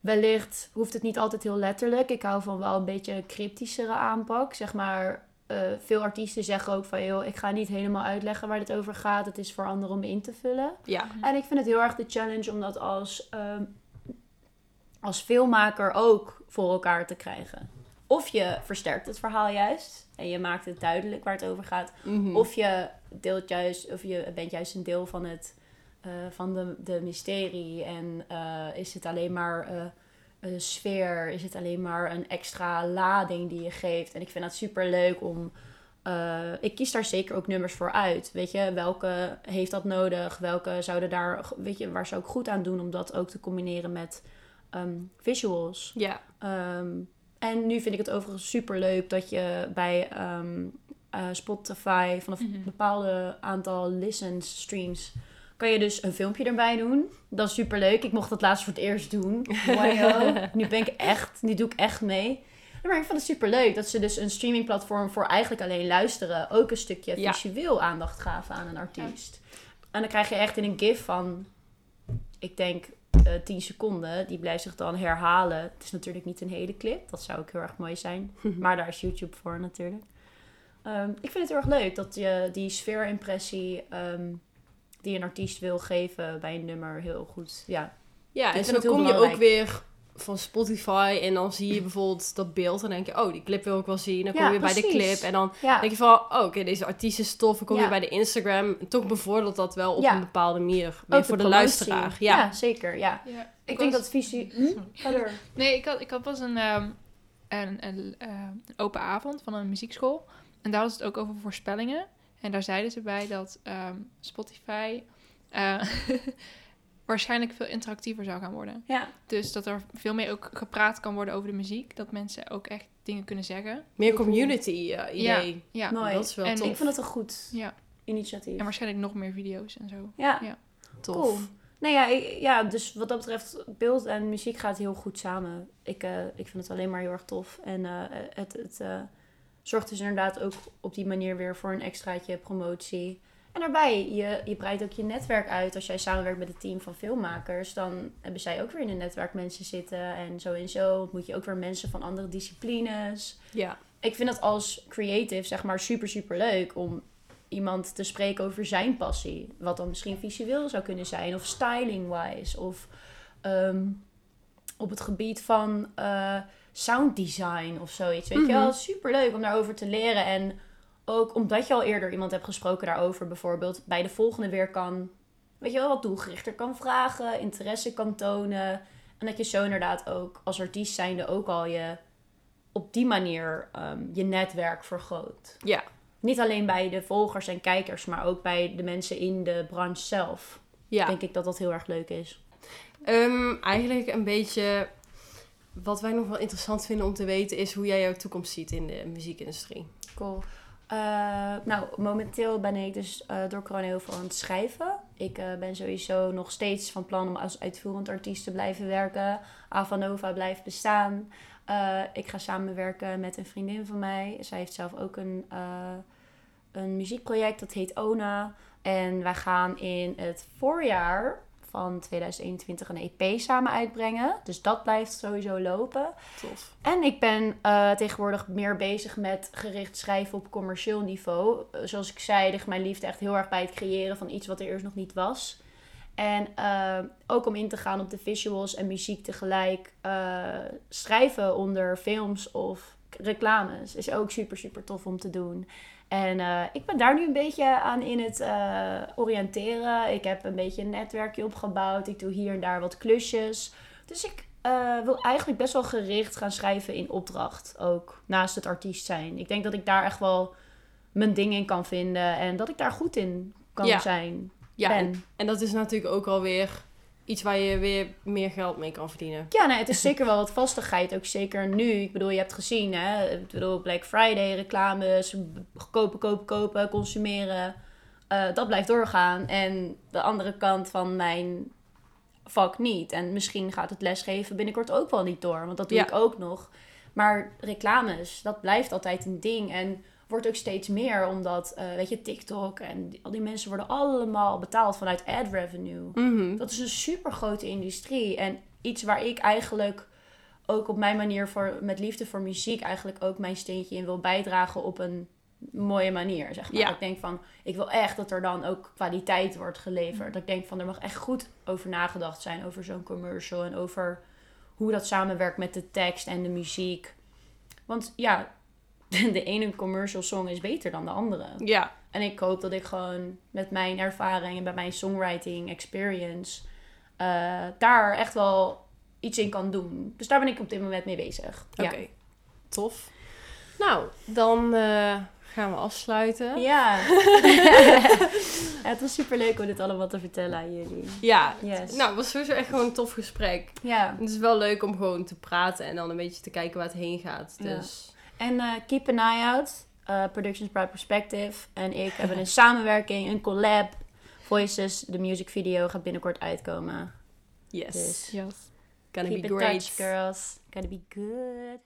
Wellicht hoeft het niet altijd heel letterlijk. Ik hou van wel een beetje een cryptischere aanpak. Zeg maar, eh, veel artiesten zeggen ook van... joh, ik ga niet helemaal uitleggen waar dit over gaat. Het is voor anderen om in te vullen. Ja. En ik vind het heel erg de challenge om dat als, ehm, als filmmaker ook voor elkaar te krijgen. Of je versterkt het verhaal juist en je maakt het duidelijk waar het over gaat. Mhm. Of je deelt juist, of je bent juist een deel van het eh, van de, de mysterie. En eh, is het alleen maar eh, sfeer? Is het alleen maar een extra lading die je geeft? En ik vind dat super leuk om. eh, ik kies daar zeker ook nummers voor uit. Weet je, welke heeft dat nodig? Welke zouden daar, weet je, waar zou ik goed aan doen om dat ook te combineren met ehm, visuals? Ja. Ehm, en nu vind ik het overigens super leuk dat je bij ehm, eh, Spotify vanaf Mhm. een bepaalde aantal listens, streams, kan je dus een filmpje erbij doen. Dat is super leuk. Ik mocht dat laatst voor het eerst doen. Wajo. nu ben ik echt, nu doe ik echt mee. Maar ik vond het super leuk dat ze dus een streamingplatform voor eigenlijk alleen luisteren ook een stukje Ja. visueel aandacht gaven aan een artiest. En dan krijg je echt in een gif van, ik denk eh 10 seconden. Die blijft zich dan herhalen. Het is natuurlijk niet een hele clip. Dat zou ook heel erg mooi zijn. Maar daar is YouTube voor natuurlijk. Ehm, ik vind het heel erg leuk dat je die sfeerimpressie ehm, die een artiest wil geven bij een nummer heel goed. Ja, Ja, Ik en zo heel kom je ook weer van Spotify en dan zie je bijvoorbeeld dat beeld en dan denk je, oh, die clip wil ik wel zien. Dan kom Ja, je bij de clip en dan ja. denk je van, oh, oké, deze artiest is tof. Dan kom je bij de Instagram. En toch bevordert dat wel op Ja. een bepaalde manier. Weer ook voor de, luisteraar. Ja. zeker. Ja. Ja, Ik denk was- dat visie... Hm? Sorry. Ga door. Nee, ik had, ik had pas een, ehm, een, een, eh, een open avond van een muziekschool. En daar was het ook over voorspellingen. En daar zeiden ze bij dat ehm, Spotify eh, waarschijnlijk veel interactiever zou gaan worden. Ja, Dus dat er veel meer ook gepraat kan worden over de muziek. Dat mensen ook echt dingen kunnen zeggen. Meer community eh, idee. Ja, mooi. Dat is wel En tof. ik vind het een goed ja. initiatief. en waarschijnlijk nog meer video's en zo. Ja, Ja. tof. cool. Nee, ja, ik- ja, dus wat dat betreft, beeld en muziek gaat heel goed samen. Ik, eh, ik vind het alleen maar heel erg tof. En eh, het, het eh, zorgt dus inderdaad ook op die manier weer voor een extraatje promotie. En daarbij, je, je breidt ook je netwerk uit. Als jij samenwerkt met een team van filmmakers, dan hebben zij ook weer in een netwerk mensen zitten. En zo en zo ontmoet je ook weer mensen van andere disciplines. Ja. Ik vind het als creative, zeg maar, super, super leuk om iemand te spreken over zijn passie. Wat dan misschien visueel zou kunnen zijn, of styling-wise, of ehm, op het gebied van eh sound design of zoiets. Weet je wel, Mhm. super leuk om daarover te leren. En ook omdat je al eerder iemand hebt gesproken daarover, bijvoorbeeld, bij de volgende weer kan, weet je wel, wat doelgerichter kan vragen, interesse kan tonen. En dat je zo inderdaad ook als artiest zijnde ook al je op die manier ehm, je netwerk vergroot. Ja. Niet alleen bij de volgers en kijkers, maar ook bij de mensen in de branche zelf. Ja. Denk ik dat dat heel erg leuk is. Ehm, eigenlijk een beetje... Wat wij nog wel interessant vinden om te weten... is hoe jij jouw toekomst ziet in de muziekindustrie. Cool. Eh, nou, momenteel ben ik dus eh, door corona heel veel aan het schrijven. Ik eh, ben sowieso nog steeds van plan om als uitvoerend artiest te blijven werken. Avanova blijft bestaan. Ik ga samenwerken met een vriendin van mij. Zij heeft zelf ook een, een muziekproject, dat heet Ona. En wij gaan in het voorjaar van 2021 een EP samen uitbrengen. Dus dat blijft sowieso lopen. Tof. En ik ben eh, tegenwoordig meer bezig met gericht schrijven op commercieel niveau. Eh, zoals ik zei, ligt mijn liefde echt heel erg bij het creëren van iets wat er eerst nog niet was. En eh, ook om in te gaan op de visuals en muziek tegelijk schrijven onder films of reclames is ook super, super tof om te doen. En eh, ik ben daar nu een beetje aan in het eh, oriënteren. Ik heb een beetje een netwerkje opgebouwd. Ik doe hier en daar wat klusjes. Dus ik eh, wil eigenlijk best wel gericht gaan schrijven in opdracht. Ook naast het artiest zijn. Ik denk dat ik daar echt wel mijn ding in kan vinden. En dat ik daar goed in kan Ja. zijn. Ja, en dat is natuurlijk ook alweer iets waar je weer meer geld mee kan verdienen. Ja, nee, het is zeker wel wat vastigheid. Ook zeker nu. Ik bedoel, je hebt gezien, hè. Ik bedoel, Black Friday, reclames, kopen, kopen, kopen, consumeren. Eh, dat blijft doorgaan. En de andere kant van mijn vak niet. En misschien gaat het lesgeven binnenkort ook wel niet door. Want dat doe Ja. ik ook nog. Maar reclames, dat blijft altijd een ding. En wordt ook steeds meer, omdat, eh, weet je, TikTok en die- al die mensen worden allemaal betaald vanuit ad revenue. Mhm. Dat is een super grote industrie. En iets waar ik eigenlijk ook op mijn manier voor, met liefde voor muziek, eigenlijk ook mijn steentje in wil bijdragen op een mooie manier. Zeg maar. Ja. Ik denk van, ik wil echt dat er dan ook kwaliteit wordt geleverd. Dat ik denk van, er mag echt goed over nagedacht zijn over zo'n commercial en over hoe dat samenwerkt met de tekst en de muziek. Want ja, de ene commercial song is beter dan de andere. Ja, En ik hoop dat ik gewoon met mijn ervaring en met mijn songwriting experience eh, daar echt wel iets in kan doen. Dus daar ben ik op dit moment mee bezig. oké. Tof. Nou, dan eh, gaan we afsluiten. Ja. ja. Het was super leuk om dit allemaal te vertellen aan jullie. Ja, Yes. nou, het was sowieso echt gewoon een tof gesprek. Ja. Het is wel leuk om gewoon te praten en dan een beetje te kijken waar het heen gaat. Ja. En eh, keep an eye out. Eh, Productions by Perspective. En ik hebben een samenwerking, een collab. Voices, de music video gaat binnenkort uitkomen. yes, Dus Yes. gonna keep be in great. touch, girls. Gonna be good.